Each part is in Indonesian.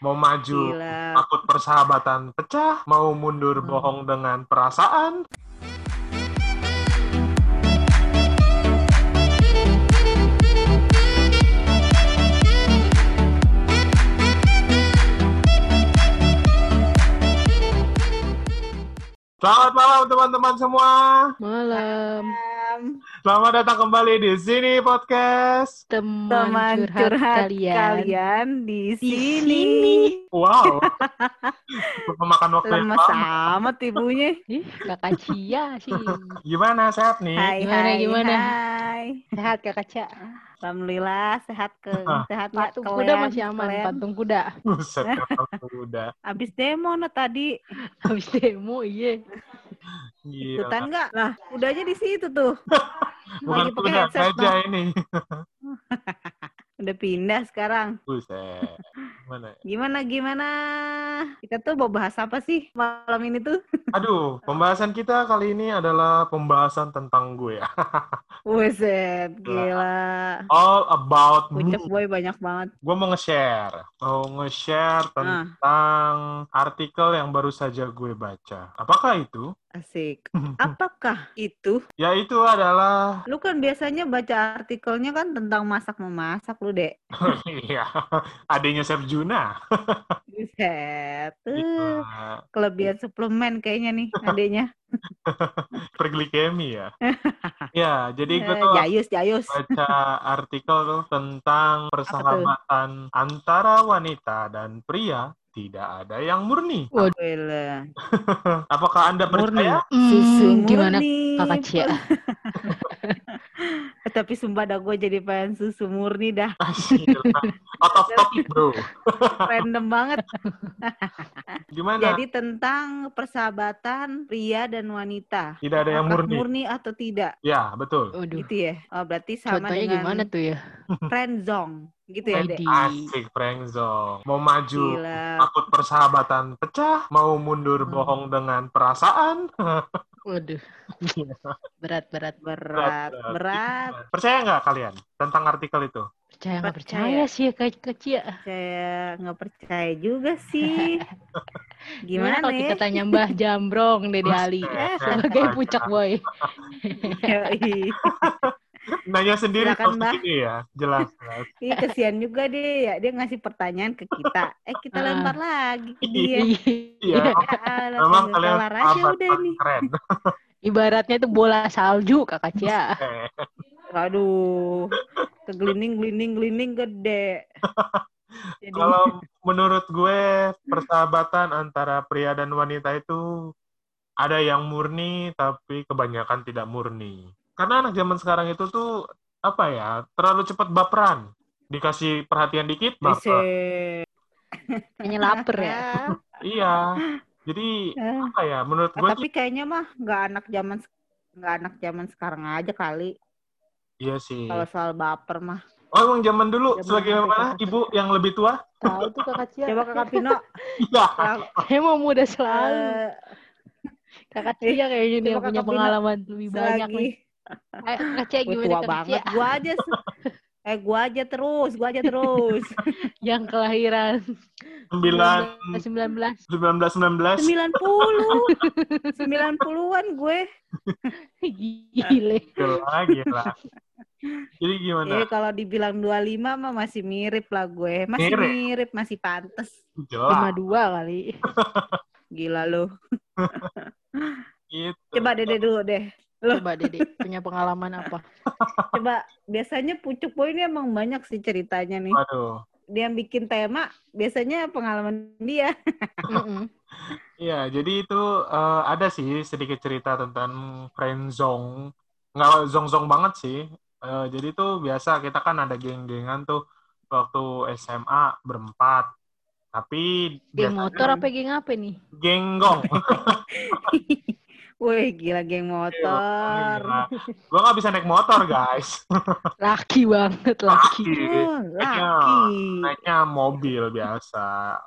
Mau maju Gila. takut persahabatan pecah, mau mundur Hmm. bohong dengan perasaan. Selamat malam teman-teman semua. Malam. Selamat datang kembali di sini podcast. Teman, Teman curhat, curhat kalian. kalian di Di sini. sini. Wow. Memakan waktu yang lama. amat ibunya. Ih, kakak Cia sih. Gimana sehat nih? Hai, Gimana, hai, gimana? hai. Sehat kakak Cia. Alhamdulillah sehat ke sehat nggak Patung kalian? kuda masih aman. Kalian? Patung kuda. Buset, udah. Abis demo no tadi. Habis demo, iya. Gila. Ikutan nggak? Lah, kudanya di situ tuh. Bukan lagi pakai headset, gajah ini. Udah pindah sekarang. Buset. Gimana? Gimana gimana? Kita tuh mau bahas apa sih malam ini tuh? Aduh, pembahasan kita kali ini adalah pembahasan tentang gue. Buset, gila. All about me. Pucuk boy banyak banget. Gue mau nge-share. Mau nge-share Ah. tentang artikel yang baru saja gue baca. Apakah itu? Asik. Apakah itu? Ya itu adalah Lu kan biasanya baca artikelnya kan tentang masak memasak lu, Dek. Iya, adanya Chef Juna. Buset. Gitu. Uh, kelebihan suplemen kayaknya nih adeknya. Perglikemi ya. ya, jadi gue Eh, tuh Jayus, Jayus. baca artikel tuh tentang persahabatan antara wanita dan pria tidak ada yang murni. Wela. Apakah Anda Murni. percaya? Susu Hmm, gimana murni. kakak Cia? Eh, Tapi sumpah dah gue jadi pengen susu murni dah. Asyik, Out of topic, bro. Random banget. Gimana? Jadi tentang persahabatan pria dan wanita. Tidak ada yang Apakah murni. murni atau tidak? Ya, betul. Waduh. Gitu ya. Oh, berarti sama Contohnya dengan gimana tuh ya? friendzone. Gitu ya, Dek. Widih. Asik, Frengzo. Mau maju Gila. takut persahabatan pecah, mau mundur Hmm. bohong dengan perasaan. Waduh. Berat, berat. Berat, berat. Percaya nggak kalian tentang artikel itu? Percaya nggak Percaya. percaya sih ya kakak Cia? Saya nggak percaya juga sih. Gimana Gimana, kalau kita ya? tanya Mbah Jambrong Dede Ali Buset. sebagai pucak boy? Nanya sendiri Silakan, Mbak. begini ya, jelas. jelas. Iya kesian juga deh ya dia ngasih pertanyaan ke kita. Eh kita Ah. lempar lagi ke dia. Iya, Alah, memang tinggal kalian aja sahabat udah nih. keren. Ibaratnya itu bola salju kakak Cia. Eh, Aduh, kegelinding gelinding gelinding gede. Jadi Kalau menurut gue persahabatan antara pria dan wanita itu ada yang murni tapi kebanyakan tidak murni. Karena anak zaman sekarang itu tuh apa ya terlalu cepat baperan. Dikasih perhatian dikit baper. Lapar ya. Iya. Jadi Eh, apa ya menurut gue tapi kayaknya mah nggak anak zaman nggak anak zaman sekarang aja kali iya sih. kalau soal baper mah. Oh emang zaman dulu Zaman sebagai mana ibu yang lebih tua? Tahu tuh kakak Cia. Coba kakak Pino. Iya. Emang muda selalu. eh, Kakak Cia kayaknya Coba punya Kakak Pino pengalaman lebih banyak nih. Ayo kakak Cia gimana tua kakak banget. Cia? Gua aja. Eh gua aja terus, gua aja terus. Yang kelahiran 9 19 19 19 90. 90-an gue. Gile. gila gila. Jadi gimana? Jadi kalau dibilang 25 mah masih mirip lah gue. Masih Mirip. mirip, masih pantes. Jelas 52 kali. Gila lu. gitu. Coba Dede dulu deh. Coba Dede punya pengalaman apa? Coba biasanya Pucuk Boy ini emang banyak sih ceritanya nih. Waduh. Dia yang bikin tema biasanya pengalaman dia. Iya, jadi itu eh, ada sih sedikit cerita tentang friendzone. Nggak zong-zong banget sih. Eh, jadi tuh biasa kita kan ada geng-gengan tuh waktu SMA berempat. Tapi Geng motor apa geng apa nih? genggong. Wih, gila geng motor. Gue nggak bisa naik motor, guys. Laki banget, laki. Oh, Naiknya, laki. naiknya mobil biasa.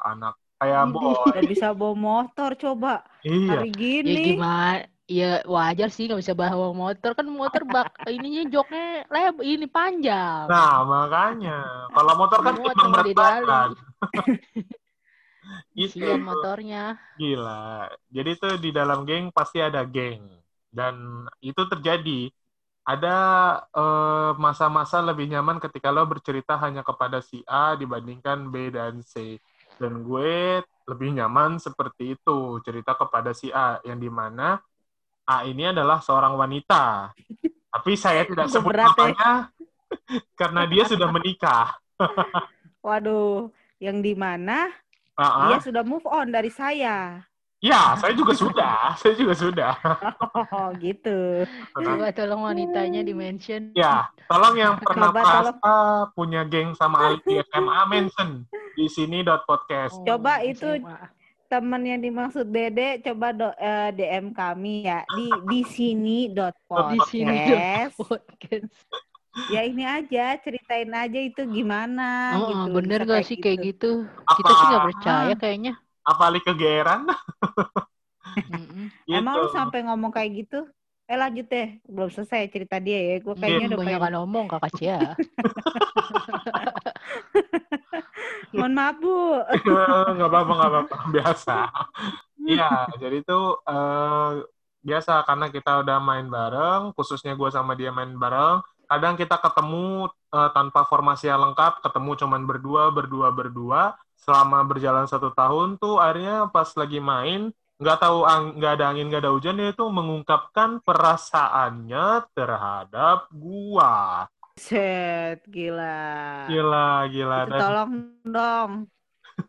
Anak kayak boy. Udah bisa bawa motor coba. Iya. Hari Ya gini. gimana? Ya wajar sih nggak bisa bawa motor kan motor bak ininya joknya leb ini panjang. Nah, makanya. Kalau motor kan sama berat badan. Gitu. Motornya. Gila. Jadi tuh di dalam geng pasti ada geng. Dan itu terjadi. Ada eh, masa-masa lebih nyaman ketika lo bercerita hanya kepada si A dibandingkan B dan C. Dan gue lebih nyaman seperti itu, cerita kepada si A. Yang di mana A ini adalah seorang wanita. Tapi saya tidak sebut Berat, ya. namanya karena dia sudah menikah. Waduh, yang di mana Ah, dia ah. sudah move on dari saya. Ya, saya juga sudah. Saya juga sudah. Oh, gitu. Coba tolong wanitanya di mention. Ya, tolong yang pernah Coba merasa punya geng sama Ali di SMA mention di sini dot podcast. Coba itu- SMA. Teman yang dimaksud Dede coba do- eh, DM kami ya di di sini dot di sini podcast. podcast. Ya ini aja ceritain aja itu gimana Oh, gitu. bener bisa gak sih kayak gitu? Apa- Kita sih nggak percaya kayaknya. Apa Ali kegeeran? Mm-mm. Gitu. Emang lu sampai ngomong kayak gitu? Eh lanjut deh, belum selesai cerita dia ya. Gue kayaknya udah pengen... Banyak ngomong kakak Cia. Mohon maaf bu. nggak apa-apa, nggak apa-apa. Biasa. Iya, jadi itu eh, biasa karena kita udah main bareng, khususnya gue sama dia main bareng. Kadang kita ketemu eh, tanpa formasi yang lengkap, ketemu cuman berdua, berdua, berdua. Selama berjalan satu tahun tuh, akhirnya pas lagi main, nggak tahu nggak ada angin, nggak ada hujan, dia tuh mengungkapkan perasaannya terhadap gua. Set, gila. Gila, gila. Itu tolong dong.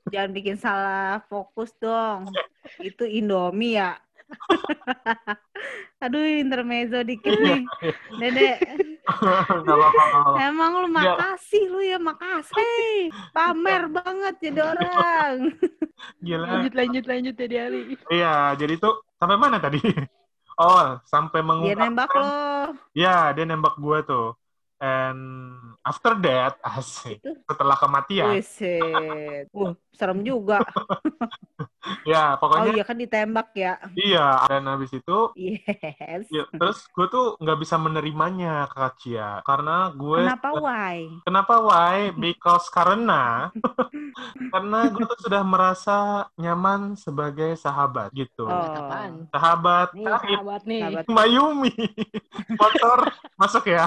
Jangan bikin salah fokus dong. Itu Indomie ya. Aduh, intermezzo dikit nih. Dede, nggak apa-apa, nggak apa-apa. emang lu makasih lu ya, makasih. Pamer banget jadi orang. Gila. lanjut lanjut lanjut ya Ali. Iya, jadi tuh sampai mana tadi? Oh, sampai Dia mengungkapkan. nembak lo. Ya, dia nembak gue tuh. And after that, asik. Setelah kematian, Wiset. Uh, serem juga. ya Oh pokoknya iya kan ditembak ya. iya. Dan habis itu, Yes. ya, terus gue tuh nggak bisa menerimanya Kak Cia. Karena gue Kenapa why? Kenapa why? Because karena karena gue tuh sudah merasa nyaman sebagai sahabat gitu. Oh. Apaan? Sahabat Nih sahabat nih. Sahabat. Mayumi. Sponsor masuk ya.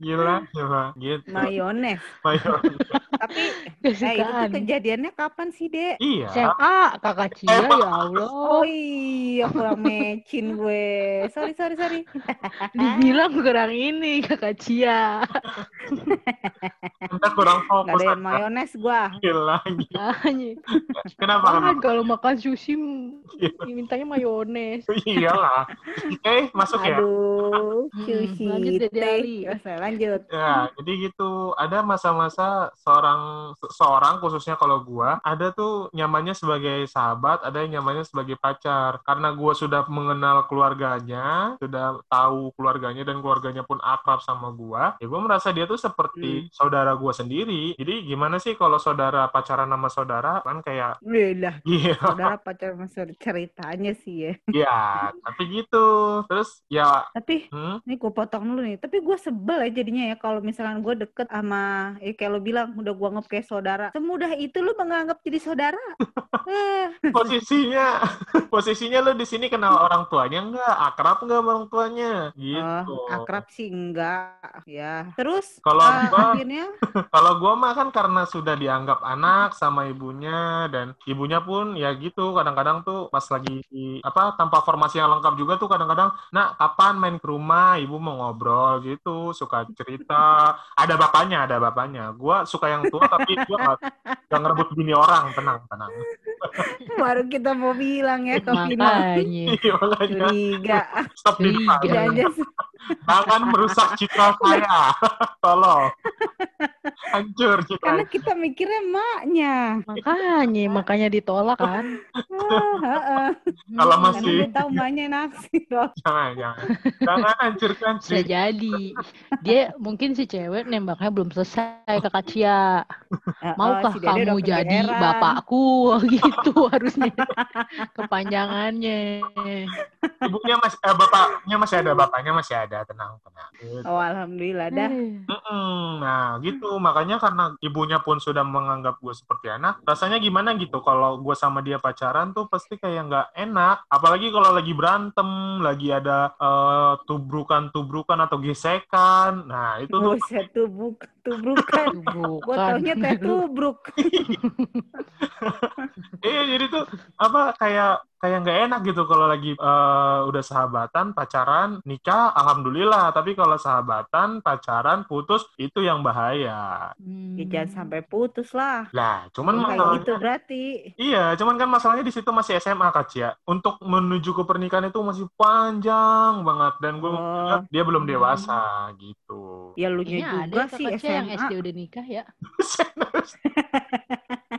gila, gila. Gitu. Mayones. Tapi eh, itu tuh kejadiannya kapan sih, Dek? Iya. SMA kakak Cia ya Allah. Oh iya, kurang mecin gue. Sorry, sorry, sorry. Dibilang kurang ini kakak Cia. Kita kurang Gak fokus. ada yang mayones gua. Gila. Kenapa? Kan kenapa? kalau makan sushi mintanya mayones. Iyalah. Oke, masuk ya. Aduh, Hmm, sushi. lanjut, Dede Ali. teh. Lanjut. Ya, jadi gitu. Ada masa-masa seorang seorang khususnya kalau gua ada tuh nyamannya sebagai sahabat, ada yang nyamannya sebagai pacar. Karena gua sudah mengenal keluarganya, sudah tahu keluarganya dan keluarganya pun akrab sama gua, ya gua merasa dia tuh seperti saudara gua sendiri. Jadi gimana sih kalau saudara pacaran sama saudara kan kayak Udah, iya, saudara pacar masuk ceritanya sih ya. ya, tapi gitu. Terus ya, Tapi hmm, Ini gue potong dulu nih. Tapi gue sebel ya jadinya ya kalau misalkan gue deket sama, ya kayak lo bilang udah gue anggap kayak saudara. Semudah itu lo menganggap jadi saudara. eh, posisinya posisinya lu di sini kenal orang tuanya enggak akrab enggak orang tuanya gitu oh, akrab sih enggak. Ya. Terus Kalau eh, gua- akhirnya kalau gua mah kan karena sudah dianggap anak sama ibunya dan ibunya pun ya gitu kadang-kadang tuh pas lagi apa tanpa formasi yang lengkap juga tuh kadang-kadang nak kapan main ke rumah ibu mau ngobrol gitu suka cerita ada bapaknya ada bapaknya gua suka yang tua tapi gua nggak nggak ngerebut bini orang tenang tenang baru kita mau bilang ya ke Vino. Iya, Curiga. stop di Curiga. Jangan merusak citra saya. Tolong. Hancur karena citra. kita mikirnya maknya. Makanya, makanya ditolak kan. Ah, heeh. Kalau masih- Karena tahu maknya naksir. Jangan, jangan. Jangan hancurkan Bisa citra. jadi. Dia mungkin si cewek nembaknya belum selesai kakak Cia. Maukah si kamu jadi kegeeran. bapakku gitu harusnya kepanjangannya. Ibunya masih, eh, bapaknya masih ada, bapaknya masih ada. Tenang, tenang. Gitu. Oh alhamdulillah dah. Eh. Nah, gitu. Makanya makanya karena ibunya pun sudah menganggap gue seperti anak rasanya gimana gitu kalau gue sama dia pacaran tuh pasti kayak nggak enak apalagi kalau lagi berantem lagi ada eh, tubrukan-tubrukan atau gesekan nah itu tuh Buset tubruk, tubrukan. Gue taunya teh tubruk. Iya jadi tuh apa kayak kayak nggak enak gitu kalau lagi eh, udah sahabatan pacaran nikah alhamdulillah tapi kalau sahabatan pacaran putus itu yang bahaya Hmm. Ya jangan sampai putus lah. lah cuman Kayak masalahnya gitu berarti. iya cuman kan masalahnya di situ masih SMA Kak Cia untuk menuju ke pernikahan itu masih panjang banget dan gue Oh. dia belum dewasa gitu Ya lu juga ya sih Cia yang SD SMA. udah nikah ya.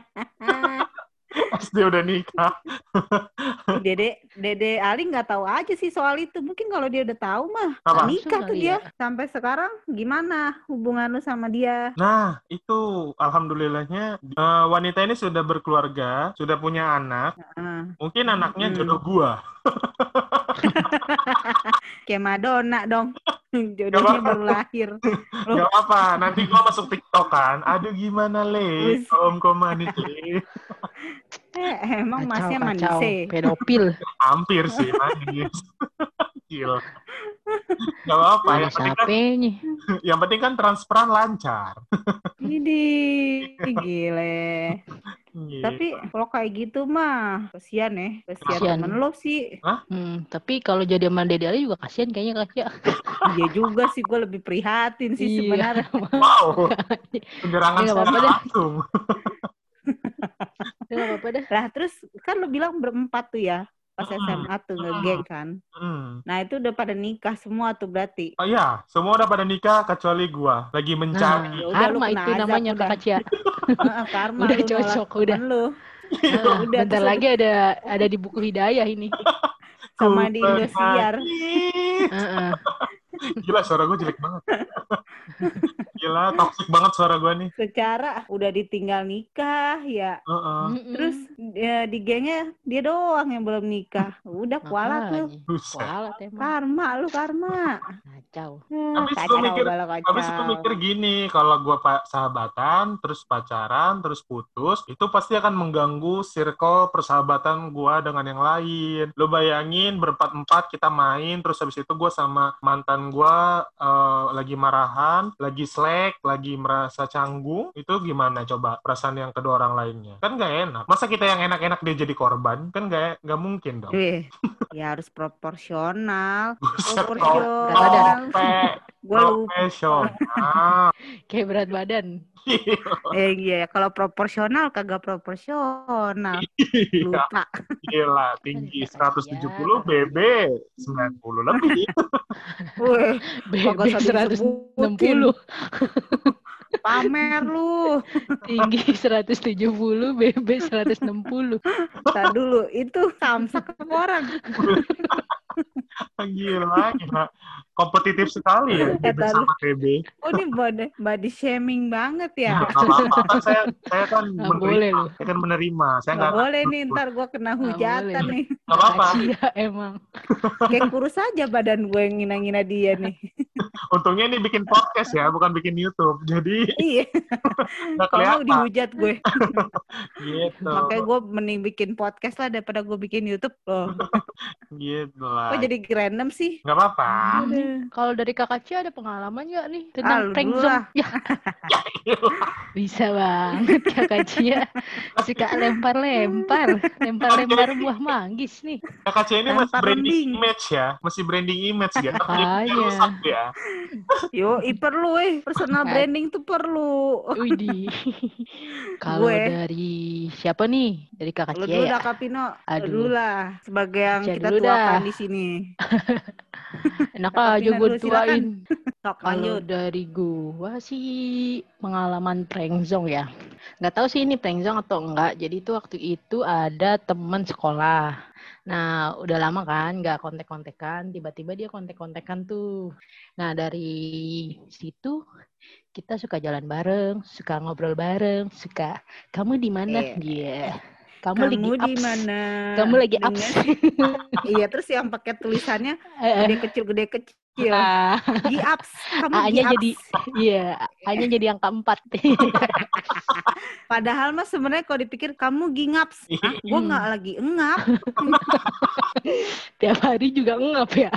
SD udah nikah Dede, Dede Ali nggak tahu aja sih soal itu. Mungkin kalau dia udah tahu mah Apa? nikah tuh dia. ya. Sampai sekarang gimana hubungan lu sama dia? Nah, itu alhamdulillahnya eh, wanita ini sudah berkeluarga, sudah punya anak. Ah, Mungkin anaknya Hmm. jodoh gua. kayak Madonna dong. Jodohnya apa-apa. baru lahir. Loh. Gak apa, nanti gua masuk TikTok kan. Aduh gimana le, om kok manis le. Eh, emang Kacau, masnya manis kacau. Pedofil. Hampir sih manis. Gila. Gak apa-apa, yang penting, kan, yang penting kan transparan lancar. Ini gile. Gitu. Tapi kalau kayak gitu mah kesian ya, kesian Kasian. temen lo sih. Hmm, tapi kalau jadi sama Dede Ali juga kasihan kayaknya kak Cia. Iya juga sih gue lebih prihatin sih Iya. sebenarnya. Wow, penyerangan Ya, deh. langsung. Udah nggak apa-apa dah. Lah terus kan lo bilang berempat tuh ya pas Hmm. SMA tuh ngegeng kan. Hmm. Nah itu udah pada nikah semua tuh berarti. Oh iya, semua udah pada nikah kecuali gua. Lagi Nah, mencari. Ya udah, lu karma itu azab namanya udah. kakak Cia. Heeh, karma Udah lu cocok, udah. lu Ah, Udah, bentar terus lagi ada ada di buku hidayah ini. sama di Indosiar. Gila suara gue jelek banget. Gila, toxic banget suara gue nih. Secara udah ditinggal nikah ya. Heeh. Mm-mm. Terus ya, di gengnya dia doang yang belum nikah. Udah kualat lu. Kualat emang. Karma lu karma. Kacau. Eh, Habis kacau mikir- kacau. Habis gue mikir gini, kalau gue pak sahabatan, terus pacaran, terus putus, itu pasti akan mengganggu circle persahabatan gue dengan yang lain. Lo bayangin berempat-empat kita main, terus habis itu gue sama mantan gue eh, lagi marahan, lagi slack, lagi merasa canggung, itu gimana coba perasaan yang kedua orang lainnya? Kan gak enak. Masa kita yang enak-enak dia jadi korban? Kan gak, gak mungkin dong. Eh, ya harus proporsional. Buset, Proporsional. Gue profesional. Kayak berat badan. Eh iya, kalau proporsional kagak proporsional. Iya, Lupa. gila. Tinggi Kan 170, BB 90 lebih. BB Kagak usah 160. pamer lu. Tinggi 170, BB 160. Tak dulu, itu samsak orang. Gila, gila. Kompetitif sekali ya sama BB. Oh ini body, body shaming banget ya. Nggak apa-apa. Kan saya, saya kan Nggak boleh menerima. lu. Saya kan menerima. Saya Gak nggak boleh nih, ntar gue kena hujatan boleh. nih. nggak apa-apa. Iya emang. Kayak kurus aja badan gue yang ngina-ngina dia nih. Untungnya ini bikin podcast ya, bukan bikin YouTube. Jadi iya, nggak kalau dihujat gue. Gitu. Makanya gue mending bikin podcast lah daripada gue bikin YouTube loh. Gitu lah. Kok jadi random sih? Nggak apa-apa. Aduh. Kalau dari kakak Cia ada pengalaman nggak nih tentang prank lah. Ya, bisa banget kakak Cia. Suka lempar-lempar, lempar-lempar buah manggis nih. Kakak C ini masih Lempar branding lembing. image ya, masih branding image ya. Tapi Makanya. rusak ya. Yo, i perlu eh. Personal branding tuh perlu. Widih. Kalau dari siapa nih? Dari kakak Lu Cia dulu ya? dah Kapino. Lu Aduh. dulu lah. Sebagai yang Cia kita tuakan dah. di sini. Enak aja gue tuain. Kalau dari gua sih pengalaman prank zone ya. Nggak tahu sih ini prank zone atau enggak. Jadi itu waktu itu ada teman sekolah. Nah, udah lama kan nggak kontek-kontekan. Tiba-tiba dia kontek-kontekan tuh. Nah, dari situ kita suka jalan bareng, suka ngobrol bareng, suka kamu di mana? Eh, Dia. Kamu, lagi Kamu di ups. mana? Kamu lagi Dengan- ups. iya, terus yang pakai tulisannya Eh, eh. gede kecil gede kecil Gokil. Ah, Giaps. Kamu A-nya giaps. jadi iya, A-nya jadi angka 4. Padahal mah sebenarnya kalau dipikir kamu gingaps. Hah, gue Hmm. nggak lagi engap. Tiap hari juga ngap ya.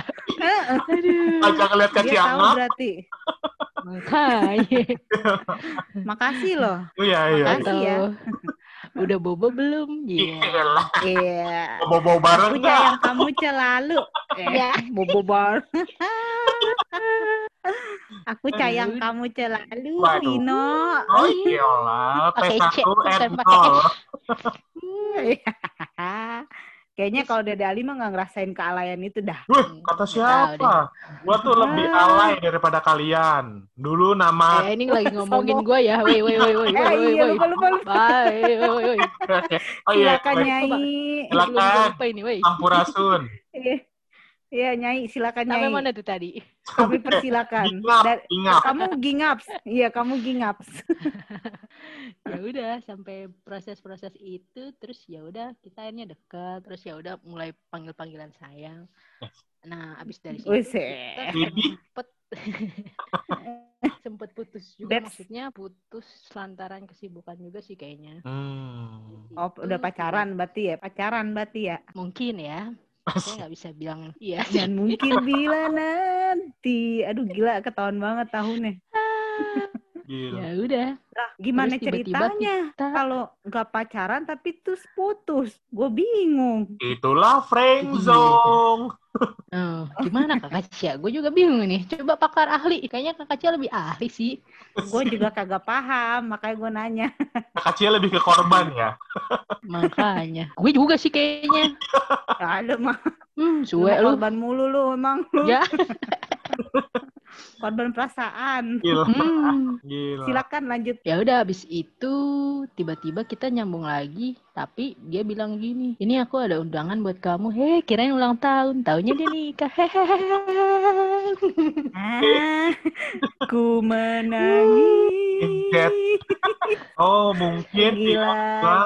Aduh. Ajak lihat Dia kaci tahu berarti. Makanya. Makasih loh. Iya, iya. Makasih. Atau ya. Udah bobo belum? Iya. Iyalah. Iya. Bawa-bawa bareng Aku nggak? sayang kamu selalu. Eh, bobo bar. Aku sayang Aduh. kamu selalu, Waduh. Ino. Oh iyalah, Pakai T1 C, bukan and pakai nol. Kayaknya kalau Dede Ali mah nggak ngerasain kealayan itu dah. Wih, kata Nggak tahu deh. siapa? Gua tuh lebih alay daripada kalian. Dulu nama Eh, ini lagi ngomongin gue ya. Woi, woi, woi, woi, Eh, woi, iya, woi. lupa, lupa, lupa. Bye, woi, woi, woi. Oh iya, Silakan baik. Nyai. Silakan. Belum Iya, Nyai, silakan Sampai Nyai. mana tuh tadi? Kami persilakan. Gingap, kamu gingaps. Iya, kamu gingaps. ya udah sampai proses-proses itu terus ya udah kita akhirnya dekat terus ya udah mulai panggil-panggilan sayang nah abis dari situ kita sempet sempet putus juga That's- maksudnya putus lantaran kesibukan juga sih kayaknya Hmm. Oh, Itu udah pacaran berarti ya? Pacaran berarti ya? mungkin ya saya nggak bisa bilang iya. Dan mungkin bila nanti, aduh gila ketahuan banget tahunnya. Gila. ya udah Lah, gimana Terus tiba-tiba ceritanya? kita- Kalau nggak pacaran tapi terus putus, gue bingung. Itulah friendzone. oh, gimana kakak Cia gue juga bingung nih coba pakar ahli kayaknya kakak Cia lebih ahli sih Gue juga kagak paham, makanya gue nanya. Kecil lebih ke korban ya. makanya gue juga sih kayaknya Ada mah, hmm suwe lu korban mulu lu emang. Lu. ya Korban perasaan. Gila. hmm. Gila. Silakan lanjut. ya udah abis itu tiba-tiba kita nyambung lagi tapi dia bilang gini ini aku ada undangan buat kamu heh kirain ulang tahun tahunnya dia nikah hehehe Ah, ku menangis. Oh, mungkin Gila,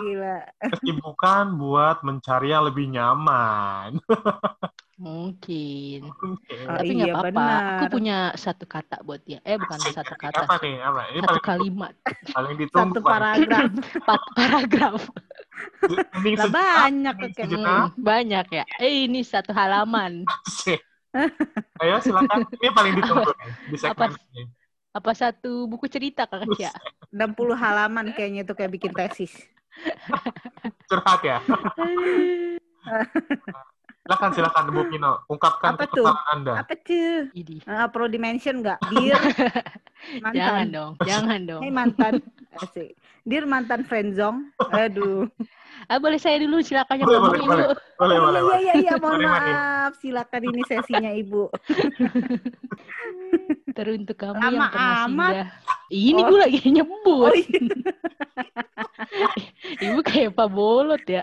gila. kesibukan buat mencari yang lebih nyaman. mungkin Mungkin. Oh, tapi iya, nggak apa-apa aku punya satu kata buat dia eh bukan Asik. satu kata Apa nih? Apa? Ini satu paling, kalimat paling ditunggu. Satu paragraf. empat paragraf Lah banyak. Hmm, banyak ya eh ini satu halaman Asik. Ayo silakan. Ini paling ditunggu di segmen Apa? ini. apa satu buku cerita kakak Cia 60 halaman kayaknya itu kayak bikin tesis. Curhat ya. Silakan silakan Bu Pino, ungkapkan Apa tuh? Anda. Apa tuh? Idi. Uh, perlu dimention nggak? Dir mantan. jangan dong jangan dong Hey mantan. Asik. Dir mantan friendzone. Aduh. ah boleh saya dulu silakan yang Boleh, ngomong boleh, ibu boleh. Boleh, boleh, iya, boleh. iya, iya, mohon maaf. Silakan ini sesinya Ibu. teruntuk kamu Lama yang pernah amat. singgah ini Oh. gue lagi nyebut Oh, iya. ibu kayak Pak Bolot ya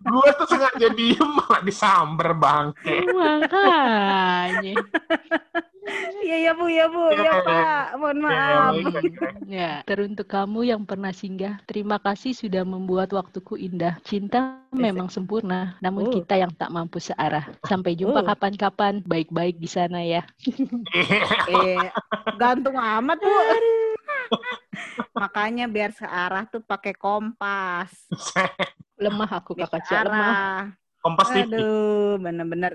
Gue tuh sengaja diem malah disamber bangke. makanya Iya, iya, Bu, ya, Bu. Iya, Ya, iya. Pak. Mohon Ya, maaf. baik. Ya, teruntuk kamu yang pernah singgah, terima kasih sudah membuat waktuku indah. Cinta memang sempurna, namun Oh. kita yang tak mampu searah. Sampai jumpa Oh. kapan-kapan, baik-baik di sana ya. Eh, gantung amat, Bu. Makanya biar searah tuh pakai kompas. Lemah aku kakak lemah. Kompas TV. Aduh, bener-bener.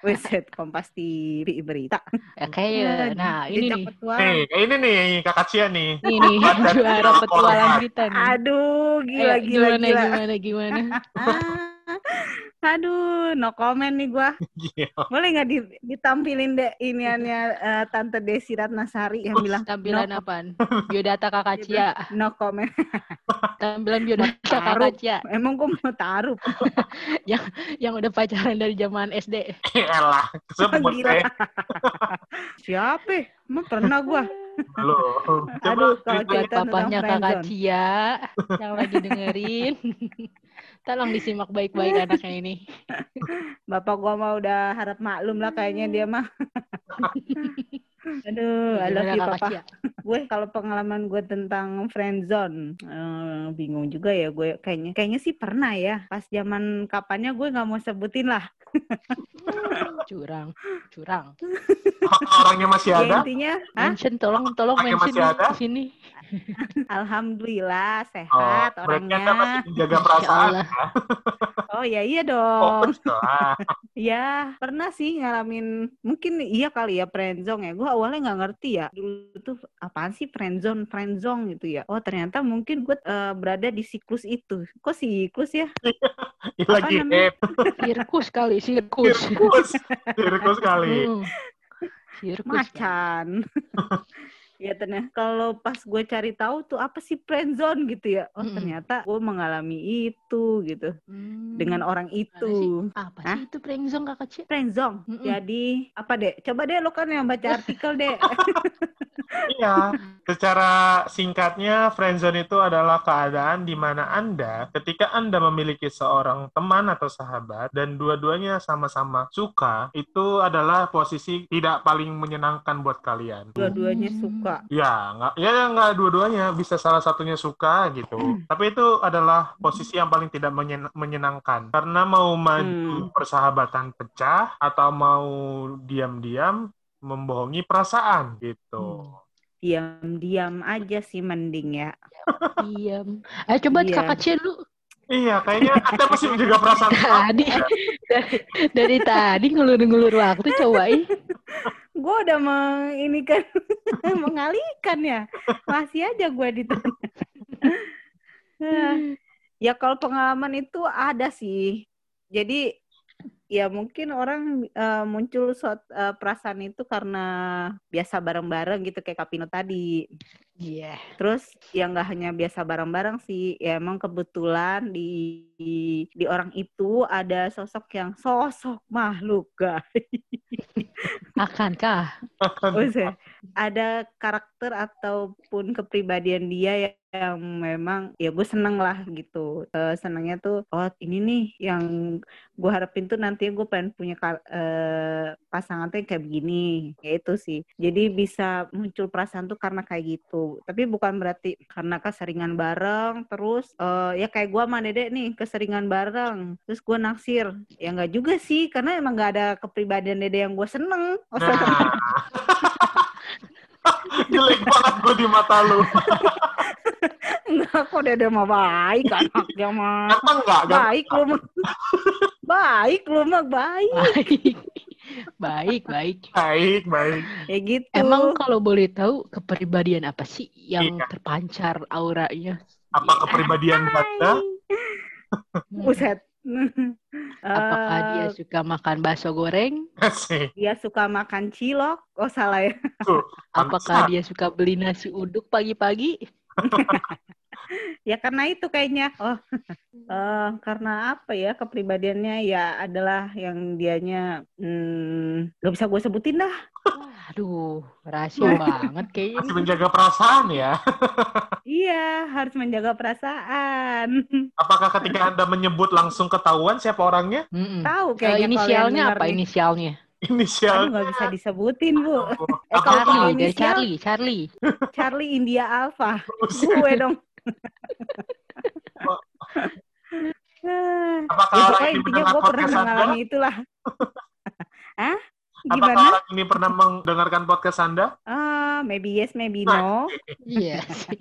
Wiset Kompas TV berita. Ya, kayak, nah ini nih. Nih, ini nih kakak Cia nih. ini juara petualang kita nih. Aduh, gila, Ayo, gila, gimana, gila. gimana, gimana? Ah, aduh, no comment nih gua. Gila. Boleh nggak di- ditampilin deh iniannya eh, Tante Desi Ratnasari yang bilang Tampilan no, apaan? Biodata kakak Cia. no comment. Tampilan biodata kakak Cia. Emang gua mau taruh. Yang udah pacaran dari zaman SD. Elah, sebut eh. Siapa? Emang pernah gua. Lu. Coba Aduh, kalau papahnya kakak. Cia yang lagi dengerin. Tolong disimak baik-baik anaknya ini. Bapak gua mah udah harap maklum lah kayaknya dia mah. Aduh, I love you papa. Gue kalau pengalaman gue tentang friendzone eh, bingung juga ya gue kayaknya kayaknya sih pernah ya pas zaman kapannya gue nggak mau sebutin lah Curang, curang. Orangnya masih Ya ada? intinya, hah? Mention, tolong, tolong Orangnya mention masih di sini. Alhamdulillah Oh, sehat berarti Anda masih orangnya. menjaga perasaan. Allah. Oh ya iya Oh, dong. lah. Ya pernah sih ngalamin mungkin iya kali ya friendzone ya. Gue awalnya nggak ngerti ya. Dulu tuh apaan sih friendzone, friendzone gitu ya. Oh ternyata mungkin gue eh, berada di siklus itu. Kok siklus ya? Ini lagi namanya? Sirkus kali, sirkus. Sirkus. Sirkus kali. Hmm. Sirkus. kan. Macan. Ya ternyata kalau pas gue cari tahu tuh apa sih friendzone gitu ya. Oh ternyata gue mengalami itu gitu Hmm. dengan orang itu. Apa Hah? sih itu prank kak kecil? Friendzone. Mm-mm. Jadi apa deh? Coba deh lo kan yang baca artikel deh. Iya, secara singkatnya friendzone itu adalah keadaan di mana Anda ketika Anda memiliki seorang teman atau sahabat dan dua-duanya sama-sama suka, itu adalah posisi tidak paling menyenangkan buat kalian. Dua-duanya Hmm. Suka. Ya, nggak ya nggak dua-duanya bisa salah satunya suka gitu. Tapi itu adalah posisi yang paling tidak menyen- menyenangkan karena mau maju Hmm. persahabatan pecah atau mau diam-diam membohongi perasaan gitu. Diam-diam aja sih mending ya. Diam. Ayo coba Iya. kak kecil lu. Iya, kayaknya Anda masih menjaga perasaan. Tadi dari, dari tadi ngulur-ngulur waktu cobain. Gue udah menginikan, mengalihkan ya. Masih aja gue di Ya kalau pengalaman itu ada sih. Jadi ya mungkin orang eh, muncul suat- eh, perasaan itu karena biasa bareng-bareng gitu kayak Kapino tadi. Iya. Terus ya nggak hanya biasa bareng-bareng sih, ya emang kebetulan di, di di orang itu ada sosok yang sosok makhluk guys. Akankah? Maksudnya, ada karakter ataupun kepribadian dia yang memang ya gue seneng lah gitu. Eh, senengnya tuh oh ini nih yang gue harapin tuh nanti gue pengen punya eh, pasangan tuh yang kayak begini. Ya itu sih. Jadi bisa muncul perasaan tuh karena kayak gitu. Tapi bukan berarti karena keseringan bareng terus eh, ya kayak gue sama Dede nih keseringan bareng terus gue naksir. Ya nggak juga sih karena emang nggak ada kepribadian Dede yang gue seneng. Oh, Nah. Jelek banget gue di mata lu. Enggak kok Dede mah baik anaknya mah. Ganteng nggak? Ganteng. Baik lu mah. Baik lu mah baik. Baik. Baik, baik. Baik, baik. Ya gitu. Emang kalau boleh tahu kepribadian apa sih yang Iya. terpancar auranya? Apa kepribadian Anda? Buset. Apakah dia Eh, suka makan bakso goreng? Dia suka makan cilok? Oh salah ya. Tuh, Apakah dia suka beli nasi uduk pagi-pagi? Ya karena itu kayaknya. Oh, eh, karena apa ya kepribadiannya ya adalah yang dianya hmm, gak bisa gue sebutin dah. Aduh, rahasia banget kayaknya. masih menjaga perasaan ya. Iya harus menjaga perasaan. Apakah ketika Anda menyebut langsung ketahuan siapa orangnya? Mm-mm. Tahu Eh, kayaknya kalau yang inisialnya apa nih. inisialnya? Aduh Inisial. nggak bisa disebutin bu. Eh kalau Charlie, dari inisial Charlie, Charlie. Charlie India Alpha. Gue dong. Apakah ya orang ini gue pernah podcast Anda? mengalami itulah. Hah? Apakah Gimana? orang ini pernah mendengarkan podcast Anda? Ah, maybe yes, maybe no. Iya sih.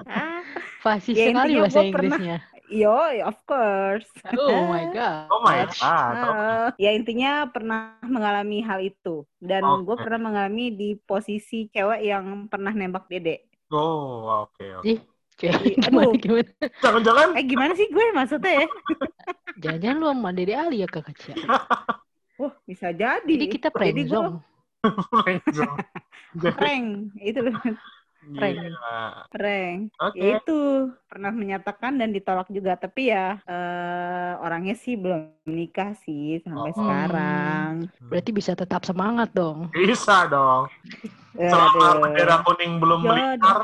Fasih Ya, sekali intinya bahasa gua pernah- Inggrisnya. Yo, of course. Oh my god. Oh my god. Ah, ya intinya pernah mengalami hal itu dan gue Oke. pernah mengalami di posisi cewek yang pernah nembak dede. Oh, oke, oke. Ih, Cewek, Aduh. gimana, gimana? Jangan-jangan Eh gimana sih gue maksudnya ya? Jangan-jangan lu sama Dede Ali ya kak kecil. Wah bisa jadi. Jadi kita prank Jadi gue zone. prank itu loh, Prank. Gila. prank. Oke. Ya itu pernah menyatakan dan ditolak juga tapi ya eh, orangnya sih belum nikah sih sampai Oh. sekarang. Berarti bisa tetap semangat dong. Bisa dong. Eh, Selama bendera kuning belum Jodoh. melingkar.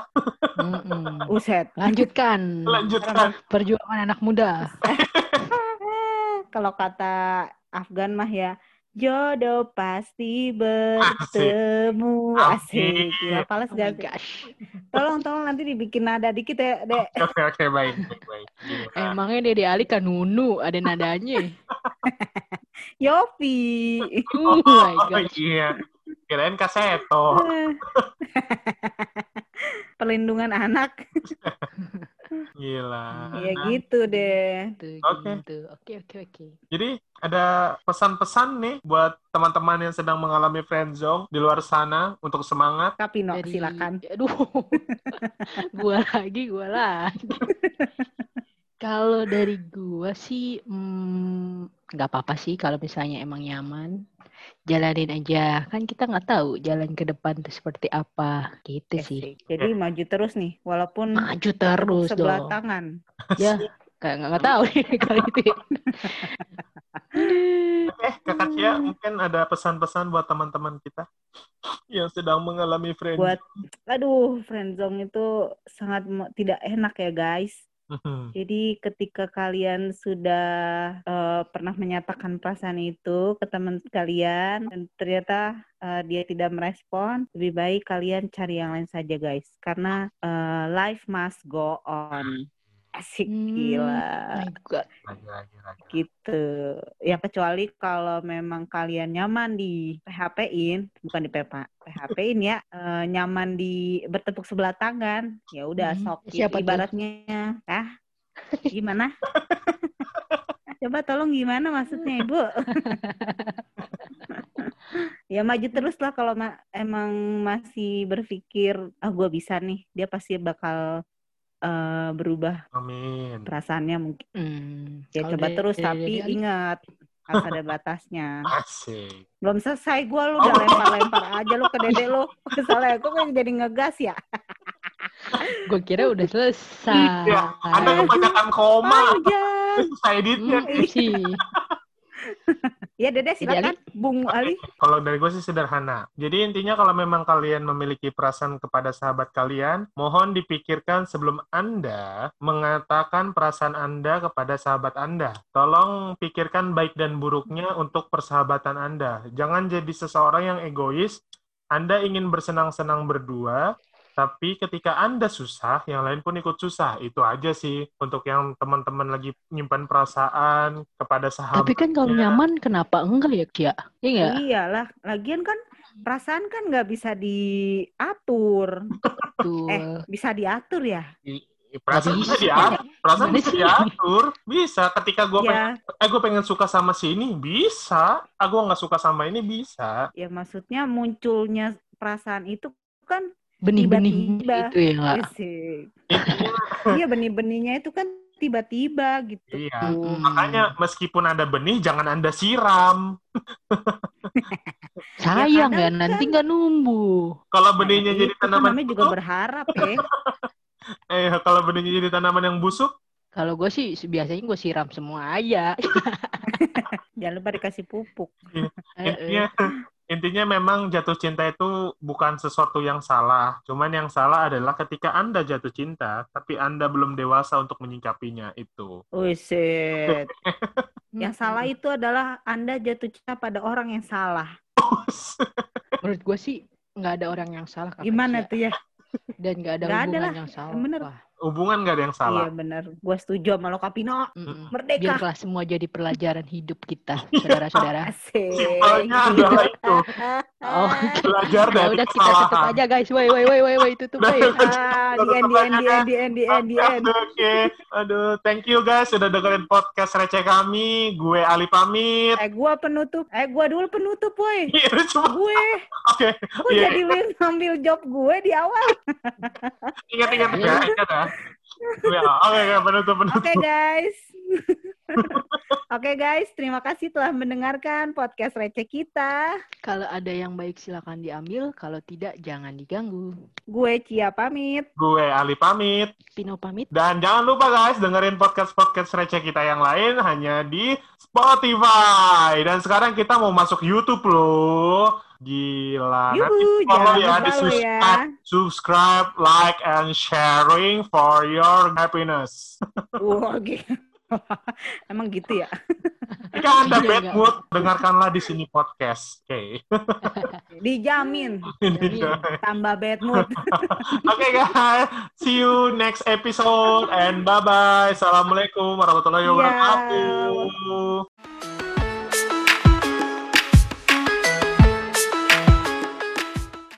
Uset. Lanjutkan lanjutkan. perjuangan anak muda. Kalau kata Afgan mah ya jodoh pasti bertemu Amin. asik gila pales Oh gak tolong tolong nanti dibikin nada dikit ya dek Oke, oke, baik, baik. Emangnya Dede Ali kan nunu ada nadanya. Yopi. Oh my god. iya. Kirain kaseto. Perlindungan anak. Gila. Ya gitu deh. Gitu, Oke. gitu. Oke, oke, oke. Jadi ada pesan-pesan nih buat teman-teman yang sedang mengalami friendzone di luar sana untuk semangat. Kapino, Dari- silakan. Aduh. gua lagi, gua lagi. kalau dari gua sih hmm, nggak apa-apa sih kalau misalnya emang nyaman. Jalanin aja. Kan kita nggak tahu jalan ke depan tuh seperti apa. Gitu sih. Asik. Jadi maju terus nih, walaupun Maju terus sebelah dong. tangan. Ya, kayak nggak nggak tahu nih kalau itu. ya. Eh, Kakak Cia, mungkin ada pesan-pesan buat teman-teman kita yang sedang mengalami friendzone. Buat, aduh, friendzone itu sangat tidak enak ya guys. Jadi ketika kalian sudah eh, pernah menyatakan perasaan itu ke teman kalian dan ternyata eh, dia tidak merespon, lebih baik kalian cari yang lain saja guys. Karena eh, life must go on. Asik Hmm, gila. God. Lagi. gitu. Ya kecuali kalau memang kalian nyaman di PHP-in, bukan di PHP, PHP-in ya, eh, nyaman di bertepuk sebelah tangan, ya udah Hmm, sok siapa tuh? ibaratnya, ah, gimana? Coba tolong gimana maksudnya Ibu? ya maju terus lah kalau ma- emang masih berpikir, ah gue bisa nih, dia pasti bakal eh, berubah Amin. perasaannya mungkin. Hmm, Ya kalau coba dari- terus dari- tapi dari Ali? ingat harus ada batasnya. Asik. Belum selesai gua lu udah lempar-lempar aja lu ke dede lu. Salah aku kan jadi ngegas ya. Gue kira udah selesai. Iya, Anda kebanyakan koma. Panjang. Susah editnya. Hmm, sih. Ya dede Jadi silakan Bung Ali. Kalau dari gue sih sederhana. Jadi intinya kalau memang kalian memiliki perasaan kepada sahabat kalian, mohon dipikirkan sebelum Anda mengatakan perasaan Anda kepada sahabat Anda. Tolong pikirkan baik dan buruknya untuk persahabatan Anda. Jangan jadi seseorang yang egois. Anda ingin bersenang-senang berdua, tapi ketika Anda susah, yang lain pun ikut susah. Itu aja sih untuk yang teman-teman lagi nyimpan perasaan kepada sahabat. Tapi kan kalau nyaman kenapa enggak ya, Kia? Iya? Iyalah, lagian kan perasaan kan nggak bisa diatur. Tuh. Eh, bisa diatur ya? Perasaan Nggak bisa diatur, perasaan bisa diatur, bisa. Ketika gue pengen, Ya, eh gue pengen suka sama si ini, bisa. Ah gue nggak suka sama ini, bisa. ya maksudnya munculnya perasaan itu kan Benih-benih itu ya nggak? Intinya, Iya benih-benihnya itu kan tiba-tiba gitu. iya. Mm-mm. Makanya meskipun ada benih, jangan anda siram. Sayang ya, kadang nanti kan- nggak numbuh. Kalau benihnya Nah, jadi itu kan tanaman namanya juga berharap ya. eh kalau benihnya jadi tanaman yang busuk, Kalau gue sih biasanya gue siram semua aja. Jangan lupa dikasih pupuk. Eh, eh. Intinya memang jatuh cinta itu bukan sesuatu yang salah. Cuman yang salah adalah ketika anda jatuh cinta, tapi anda belum dewasa untuk menyikapinya itu. Wiset. Yang salah itu adalah Anda jatuh cinta pada orang yang salah. Menurut gue sih nggak ada orang yang salah. Gimana tuh ya? Dan nggak ada ada hubungan lah, yang salah. bener. Wah, Hubungan nggak ada yang salah. Iya benar. Gua setuju sama lo Kapino. mm-mm. Merdeka. Biarlah semua jadi pelajaran hidup kita, saudara-saudara. Asik. Simpelnya adalah itu. Oh, Belajar dari udah kita tutup kesalahan. aja guys. Woi, woi, woi, woi, woi, tutup, woi. ah, di end, di end, di end, di end, di end, di end. Oke, aduh, thank you guys sudah dengerin podcast receh kami. Gue Ali pamit. Eh, gua penutup. Eh, gua dulu penutup, woi. Iya, cuma Gue, oke. kok Iya, jadi lu yang ngambil job gue di awal? ingat-ingat ya, ingat ya. Ya, oke, oke, penutup penutup. Oke guys. Oke guys, terima kasih telah mendengarkan podcast receh kita. Kalau ada yang baik silakan diambil, kalau tidak jangan diganggu. Gue Cia pamit. Gue Ali pamit. Pino pamit. Dan jangan lupa guys, dengerin podcast-podcast receh kita yang lain hanya di Spotify. Dan sekarang kita mau masuk YouTube loh. Gila. Nanti Yuhu, follow jangan ya, di lupa lo ya. subscribe, subscribe, like, and sharing for your happiness. Wah, gitu. Emang gitu ya? Jika Anda Iya, bad enggak. mood, dengarkanlah di sini podcast. Oke. Dijamin Jamin. tambah bad mood. Oke guys, see you next episode and bye bye. Assalamualaikum warahmatullahi Iya. wabarakatuh.